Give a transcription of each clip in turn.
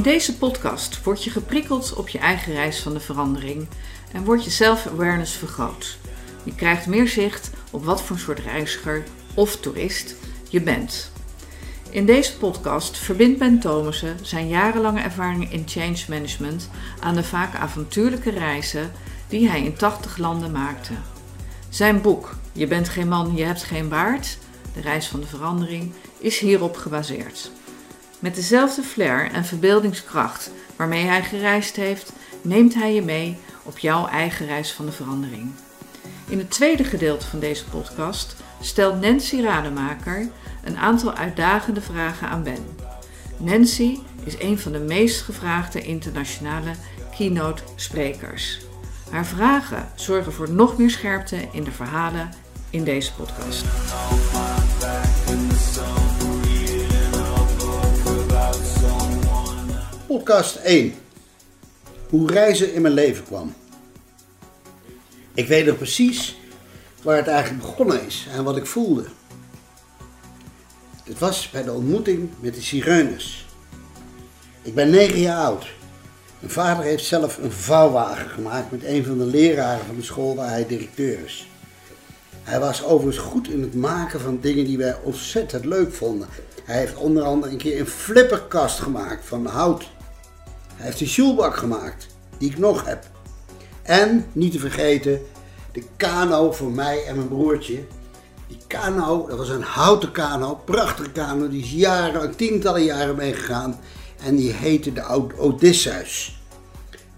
In deze podcast word je geprikkeld op je eigen reis van de verandering en wordt je self-awareness vergroot. Je krijgt meer zicht op wat voor soort reiziger of toerist je bent. In deze podcast verbindt Ben Thomassen zijn jarenlange ervaring in change management aan de vaak avontuurlijke reizen die hij in 80 landen maakte. Zijn boek Je bent geen man, je hebt geen baard, de reis van de verandering, is hierop gebaseerd. Met dezelfde flair en verbeeldingskracht waarmee hij gereisd heeft, neemt hij je mee op jouw eigen reis van de verandering. In het tweede gedeelte van deze podcast stelt Nancy Rademaker een aantal uitdagende vragen aan Ben. Nancy is een van de meest gevraagde internationale keynote sprekers. Haar vragen zorgen voor nog meer scherpte in de verhalen in deze podcast. Podcast 1. Hoe reizen in mijn leven kwam. Ik weet nog precies waar het eigenlijk begonnen is en wat ik voelde. Het was bij de ontmoeting met de zigeuners. Ik ben negen jaar oud. Mijn vader heeft zelf een vouwwagen gemaakt met een van de leraren van de school waar hij directeur is. Hij was overigens goed in het maken van dingen die wij ontzettend leuk vonden. Hij heeft onder andere een keer een flipperkast gemaakt van hout. Hij heeft een sjoelbak gemaakt, die ik nog heb. En, niet te vergeten, de kano voor mij en mijn broertje. Die kano, dat was een houten kano, prachtige kano, die is jaren, tientallen jaren meegegaan. En die heette de Odysseus.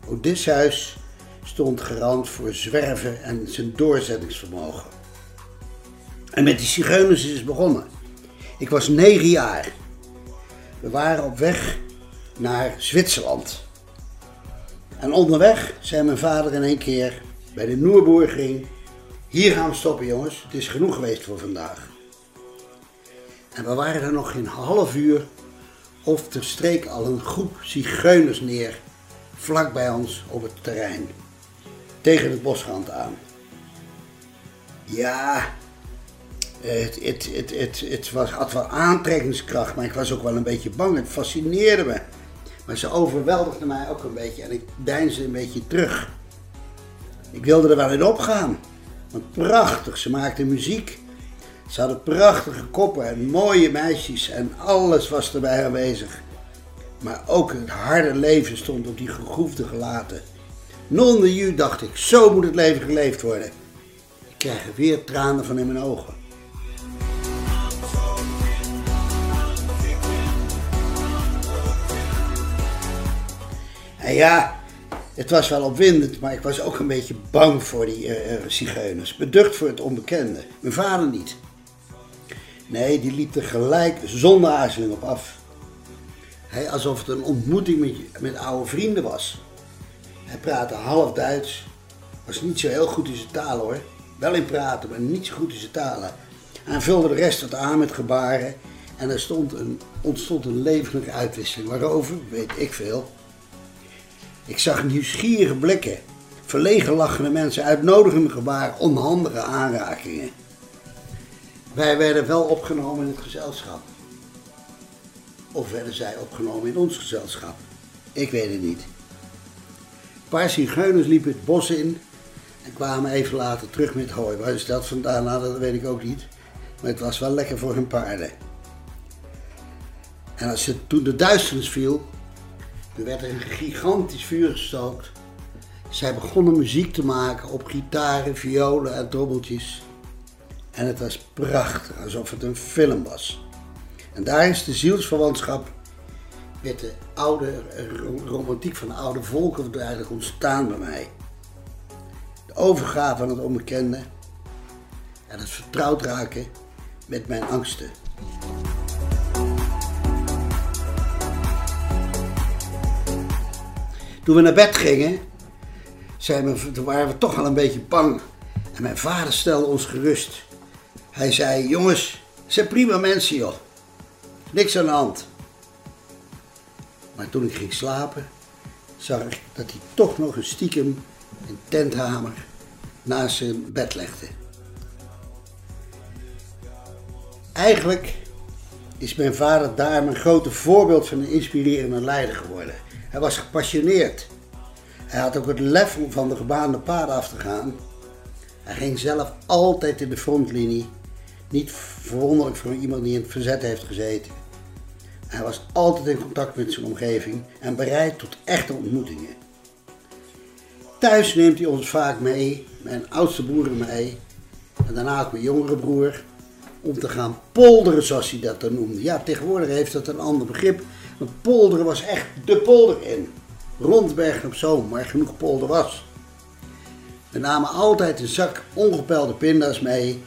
Odysseus stond garant voor zwerven en zijn doorzettingsvermogen. En met die zigeuners is het begonnen. Ik was negen jaar. We waren op weg naar Zwitserland. En onderweg zei mijn vader in één keer bij de Noerboergring: Hier gaan we stoppen, jongens. Het is genoeg geweest voor vandaag. En we waren er nog geen half uur of er streek al een groep zigeuners neer, vlak bij ons op het terrein, tegen het bosrand aan. Ja, het, het, het, het, het was, had wel aantrekkingskracht, maar ik was ook wel een beetje bang. Het fascineerde me. Maar ze overweldigde mij ook een beetje en ik deinsde een beetje terug. Ik wilde er wel in opgaan. Want prachtig, ze maakten muziek. Ze hadden prachtige koppen en mooie meisjes en alles was erbij aanwezig. Maar ook het harde leven stond op die gegroefde gelaten. Non de ju dacht ik, zo moet het leven geleefd worden. Ik er weer tranen van in mijn ogen. Ja, het was wel opwindend, maar ik was ook een beetje bang voor die uh, zigeuners. Beducht voor het onbekende. Mijn vader niet. Nee, die liep er gelijk zonder aarzeling op af. Hij, alsof het een ontmoeting met, met oude vrienden was. Hij praatte half Duits. Was niet zo heel goed in zijn talen hoor. Wel in praten, maar niet zo goed in zijn talen. Hij vulde de rest wat aan met gebaren. En er stond een, ontstond een levendige uitwisseling. Waarover, weet ik veel. Ik zag nieuwsgierige blikken, verlegen lachende mensen, uitnodigende gebaren, onhandige aanrakingen. Wij werden wel opgenomen in het gezelschap. Of werden zij opgenomen in ons gezelschap? Ik weet het niet. Een paar zigeuners liepen het bos in en kwamen even later terug met hooi. Waar is dat vandaan? Nou, dat weet ik ook niet. Maar het was wel lekker voor hun paarden. En als het, toen de duisternis viel, er werd een gigantisch vuur gestookt. Zij begonnen muziek te maken op gitaren, violen en trommeltjes. En het was prachtig, alsof het een film was. En daar is de zielsverwantschap met de oude romantiek van de oude volken eigenlijk ontstaan bij mij. De overgave aan het onbekende en het vertrouwd raken met mijn angsten. Toen we naar bed gingen, we, toen waren we toch al een beetje bang. En mijn vader stelde ons gerust. Hij zei, jongens, ze zijn prima mensen joh. Niks aan de hand. Maar toen ik ging slapen, zag ik dat hij toch nog een stiekem een tenthamer naast zijn bed legde. Eigenlijk is mijn vader daar mijn grote voorbeeld van een inspirerende leider geworden. Hij was gepassioneerd. Hij had ook het lef om van de gebaande paden af te gaan. Hij ging zelf altijd in de frontlinie. Niet verwonderlijk voor iemand die in het verzet heeft gezeten. Hij was altijd in contact met zijn omgeving en bereid tot echte ontmoetingen. Thuis neemt hij ons vaak mee, mijn oudste broer en mij, en daarna ook mijn jongere broer, om te gaan polderen zoals hij dat dan noemde. Ja, tegenwoordig heeft dat een ander begrip, maar polderen was echt de polder in. Rond Bergen op Zoom, waar genoeg polder was. We namen altijd een zak ongepelde pinda's mee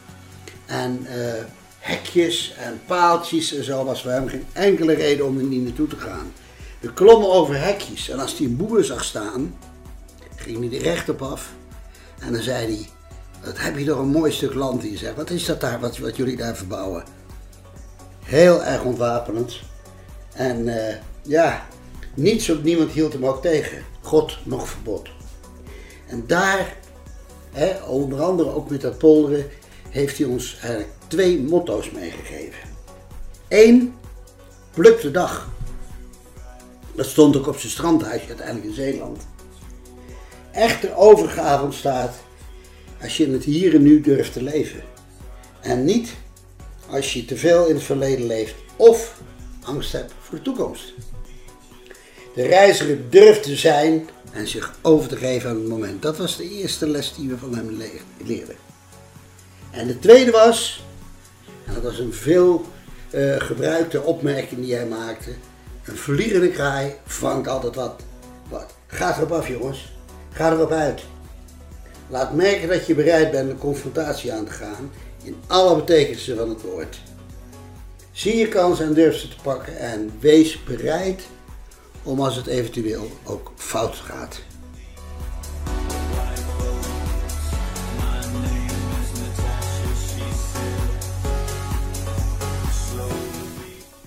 en uh, hekjes en paaltjes en zo was voor hem geen enkele reden om er niet naartoe te gaan. We klommen over hekjes en als hij een boer zag staan, ging hij er recht op af en dan zei hij, dat heb je toch een mooi stuk land hier zeg, wat is dat daar, wat, wat jullie daar verbouwen? Heel erg ontwapenend en uh, ja, niets of niemand hield hem ook tegen, God nog verbod. En daar, hè, onder andere ook met dat polderen, heeft hij ons eigenlijk twee motto's meegegeven. Eén, pluk de dag. Dat stond ook op zijn strandhuisje uiteindelijk in Zeeland. Echte overgave ontstaat als je het hier en nu durft te leven. En niet als je te veel in het verleden leeft of angst hebt voor de toekomst. De reiziger durft te zijn en zich over te geven aan het moment. Dat was de eerste les die we van hem leerden. En de tweede was, en dat was een veel uh, gebruikte opmerking die hij maakte, een vliegende kraai vangt altijd wat. wat. Ga erop af jongens, ga erop uit. Laat merken dat je bereid bent een confrontatie aan te gaan in alle betekenissen van het woord. Zie je kans en durf ze te pakken en wees bereid om als het eventueel ook fout gaat.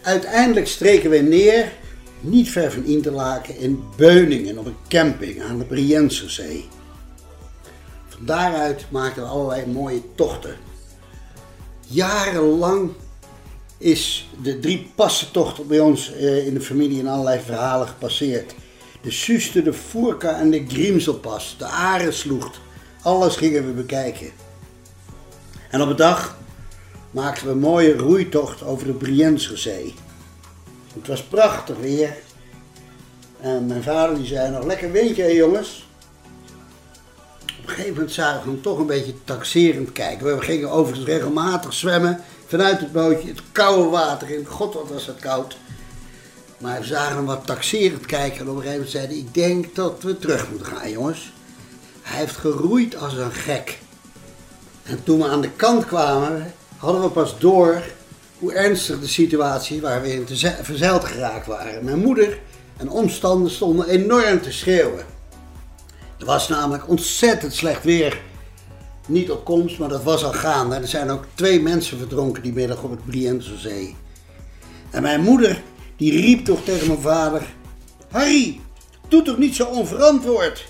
Uiteindelijk streken we neer, niet ver van Interlaken, in Beuningen op een camping aan de Brienzerzee. Van daaruit maakten we allerlei mooie tochten. Jarenlang is de drie passentocht bij ons eh, in de familie in allerlei verhalen gepasseerd. De Suste, de Voerka en de Grimselpas, de Arensloegt. Alles gingen we bekijken. En op een dag maakten we een mooie roeitocht over de Brienzerzee. Het was prachtig weer. En mijn vader die zei nog lekker windje hè jongens. Op een gegeven moment zagen we hem toch een beetje taxerend kijken. We gingen overigens regelmatig zwemmen vanuit het bootje, het koude water in. God wat was het koud. Maar we zagen hem wat taxerend kijken en op een gegeven moment zei hij, ik denk dat we terug moeten gaan jongens. Hij heeft geroeid als een gek. En toen we aan de kant kwamen, hadden we pas door hoe ernstig de situatie waar we in te verzeild geraakt waren. Mijn moeder en omstanders stonden enorm te schreeuwen. Er was namelijk ontzettend slecht weer. Niet op komst, maar dat was al gaande. Er zijn ook twee mensen verdronken die middag op het Briense Zee. En mijn moeder, die riep toch tegen mijn vader: Harry, doe toch niet zo onverantwoord?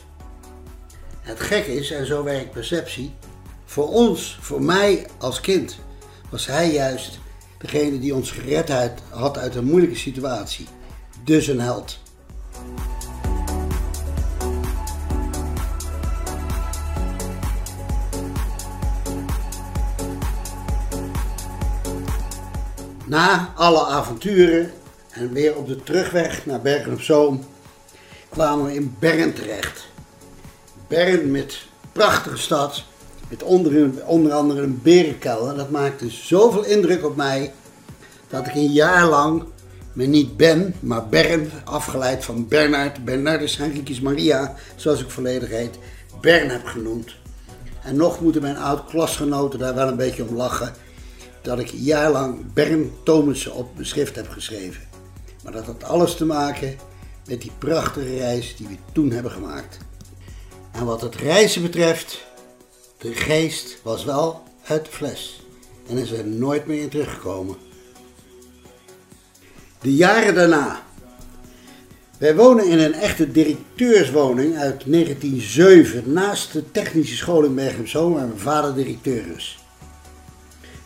Het gek is, en zo werkt perceptie, voor ons, voor mij als kind, was hij juist degene die ons gered had uit een moeilijke situatie. Dus een held. Na alle avonturen en weer op de terugweg naar Bergen op Zoom kwamen we in Bern terecht. Bern met prachtige stad, met onder, onder andere een berenkelder. Dat maakte zoveel indruk op mij dat ik een jaar lang me niet Ben, maar Bern, afgeleid van Bernard, Bernardus Henricus Maria, zoals ik volledig heet, Bern heb genoemd. En nog moeten mijn oud-klasgenoten daar wel een beetje om lachen, dat ik een jaar lang Bern Thomassen op mijn schrift heb geschreven. Maar dat had alles te maken met die prachtige reis die we toen hebben gemaakt. En wat het reizen betreft, de geest was wel uit de fles en is er nooit meer in teruggekomen. De jaren daarna. Wij wonen in een echte directeurswoning uit 1907 naast de technische school in Bergen Zoom waar mijn vader directeur is.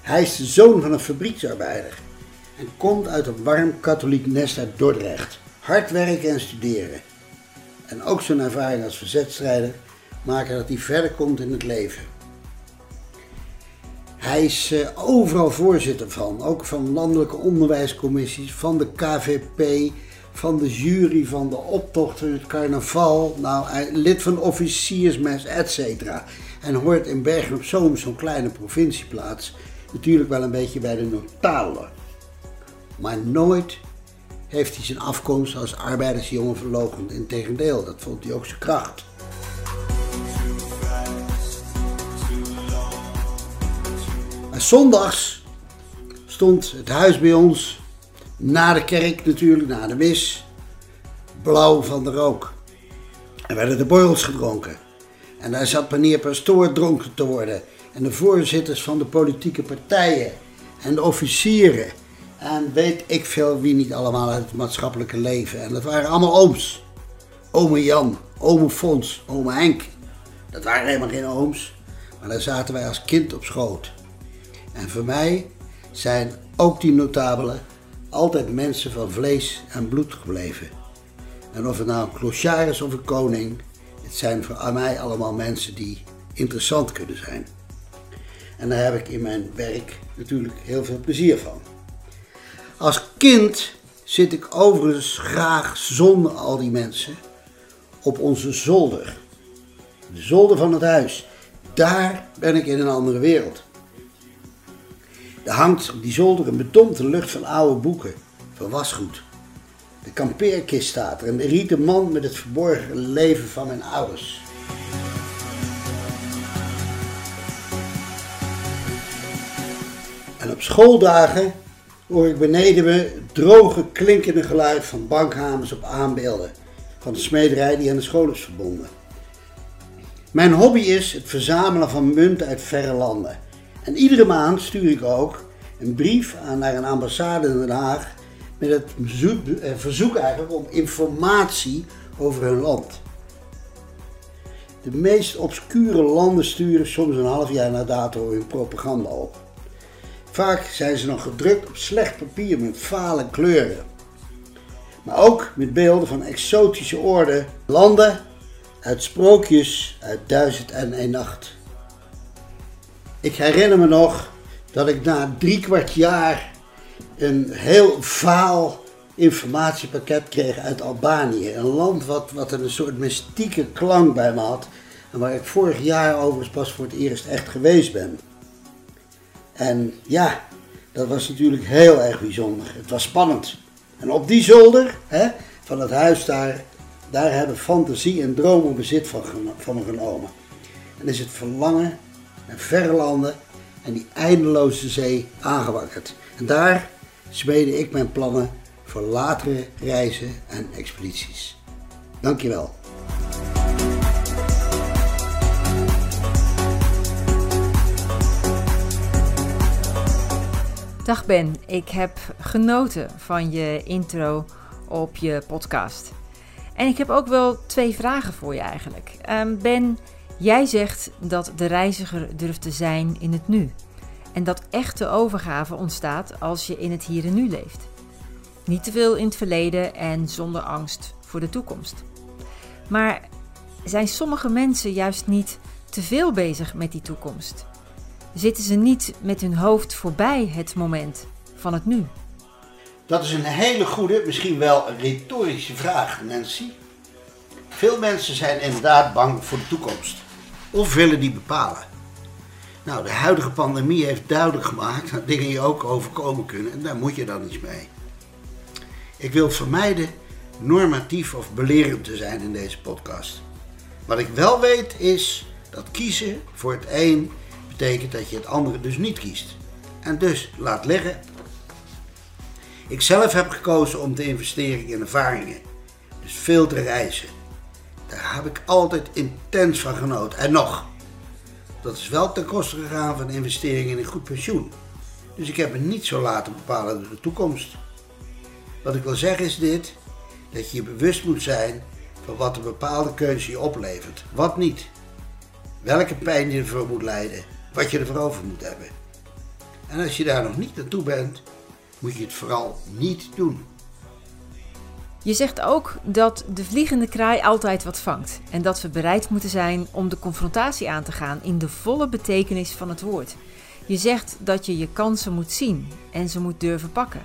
Hij is de zoon van een fabrieksarbeider. en komt uit een warm katholiek nest uit Dordrecht. Hard werken en studeren. En ook zijn ervaring als verzetstrijder maken dat hij verder komt in het leven. Hij is eh, overal voorzitter van, ook van landelijke onderwijscommissies, van de KVP, van de jury van de optocht in het carnaval, nou, lid van officiersmes, etc. En hoort in Bergen op Zoom, zo'n kleine provincieplaats, natuurlijk wel een beetje bij de notalen. Maar nooit heeft hij zijn afkomst als arbeidersjongen verlogend. Integendeel, dat vond hij ook zijn kracht. Maar zondags stond het huis bij ons, na de kerk natuurlijk, na de mis, blauw van de rook. En werden de borrels gedronken. En daar zat meneer Pastoor dronken te worden. En de voorzitters van de politieke partijen. En de officieren. En weet ik veel wie niet allemaal uit het maatschappelijke leven. En dat waren allemaal ooms. Ome Jan, ome Fons, ome Henk. Dat waren helemaal geen ooms. Maar daar zaten wij als kind op schoot. En voor mij zijn ook die notabelen altijd mensen van vlees en bloed gebleven. En of het nou een clochard is of een koning, het zijn voor mij allemaal mensen die interessant kunnen zijn. En daar heb ik in mijn werk natuurlijk heel veel plezier van. Als kind zit ik overigens graag zonder al die mensen op onze zolder. De zolder van het huis. Daar ben ik in een andere wereld. Er hangt op die zolder een bedompte lucht van oude boeken, van wasgoed. De kampeerkist staat er en de rieten man met het verborgen leven van mijn ouders. Op schooldagen hoor ik beneden me het droge klinkende geluid van bankhamers op aanbeelden van de smederij die aan de school is verbonden. Mijn hobby is het verzamelen van munten uit verre landen. En iedere maand stuur ik ook een brief aan naar een ambassade in Den Haag met het eh, verzoek eigenlijk om informatie over hun land. De meest obscure landen sturen soms een half jaar na dato hun propaganda op. Vaak zijn ze nog gedrukt op slecht papier met fale kleuren. Maar ook met beelden van exotische orde, landen uit sprookjes uit Duizend en een Nacht. Ik herinner me nog dat ik na drie kwart jaar een heel vaal informatiepakket kreeg uit Albanië. Een land wat, wat een soort mystieke klank bij me had. En waar ik vorig jaar overigens pas voor het eerst echt geweest ben. En ja, dat was natuurlijk heel erg bijzonder. Het was spannend. En op die zolder hè, van het huis daar, daar hebben fantasie en dromen bezit van, van genomen. En is het verlangen naar verre landen en die eindeloze zee aangewakkerd. En daar smede ik mijn plannen voor latere reizen en expedities. Dankjewel. Dag Ben, ik heb genoten van je intro op je podcast. En ik heb ook wel twee vragen voor je eigenlijk. Um, ben, jij zegt dat de reiziger durft te zijn in het nu. En dat echte overgave ontstaat als je in het hier en nu leeft. Niet te veel in het verleden en zonder angst voor de toekomst. Maar zijn sommige mensen juist niet te veel bezig met die toekomst? Zitten ze niet met hun hoofd voorbij het moment van het nu? Dat is een hele goede, misschien wel retorische vraag, Nancy. Veel mensen zijn inderdaad bang voor de toekomst of willen die bepalen. Nou, de huidige pandemie heeft duidelijk gemaakt dat dingen je ook overkomen kunnen en daar moet je dan iets mee. Ik wil vermijden normatief of belerend te zijn in deze podcast. Wat ik wel weet is dat kiezen voor het een betekent dat je het andere dus niet kiest. En dus laat liggen. Ik zelf heb gekozen om te investeren in ervaringen. Dus veel te reizen. Daar heb ik altijd intens van genoten. En nog, dat is wel ten koste gegaan van investeringen in een goed pensioen. Dus ik heb me niet zo laten bepalen door de toekomst. Wat ik wil zeggen is dit, dat je je bewust moet zijn van wat een bepaalde keuze je oplevert. Wat niet. Welke pijn je ervoor moet lijden. Wat je ervoor over moet hebben. En als je daar nog niet naartoe bent, moet je het vooral niet doen. Je zegt ook dat de vliegende kraai altijd wat vangt en dat we bereid moeten zijn om de confrontatie aan te gaan in de volle betekenis van het woord. Je zegt dat je je kansen moet zien en ze moet durven pakken.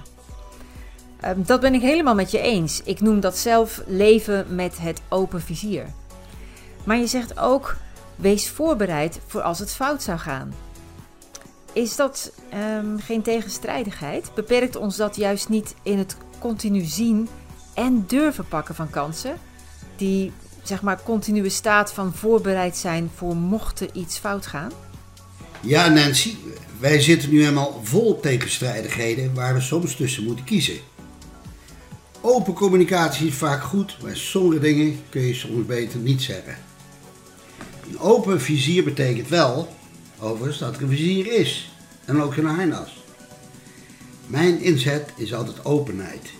Ehm, dat ben ik helemaal met je eens. Ik noem dat zelf leven met het open vizier. Maar je zegt ook: wees voorbereid voor als het fout zou gaan. Is dat um, geen tegenstrijdigheid? Beperkt ons dat juist niet in het continu zien en durven pakken van kansen? Die zeg maar continue staat van voorbereid zijn voor mocht er iets fout gaan? Ja, Nancy, wij zitten nu helemaal vol tegenstrijdigheden waar we soms tussen moeten kiezen. Open communicatie is vaak goed, maar sommige dingen kun je soms beter niet zeggen. Een open vizier betekent wel, overigens, dat er een vizier is en ook een harnas. Mijn inzet is altijd openheid.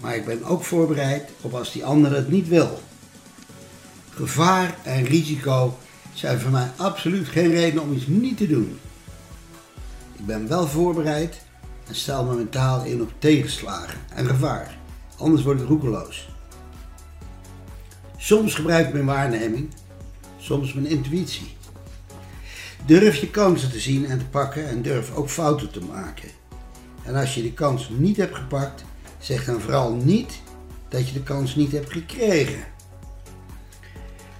Maar ik ben ook voorbereid op als die ander het niet wil. Gevaar en risico zijn voor mij absoluut geen reden om iets niet te doen. Ik ben wel voorbereid en stel me mentaal in op tegenslagen en gevaar. Anders word ik roekeloos. Soms gebruik ik mijn waarneming, soms mijn intuïtie. Durf je kansen te zien en te pakken en durf ook fouten te maken. En als je de kans niet hebt gepakt, zeg dan vooral niet dat je de kans niet hebt gekregen.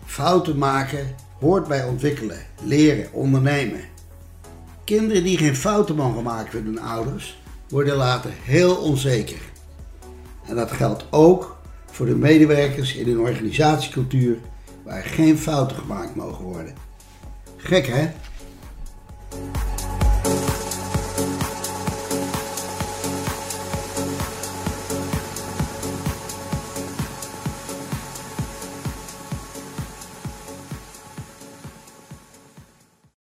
Fouten maken hoort bij ontwikkelen, leren, ondernemen. Kinderen die geen fouten mogen maken met hun ouders, worden later heel onzeker. En dat geldt ook voor de medewerkers in een organisatiecultuur waar geen fouten gemaakt mogen worden. Gek hè?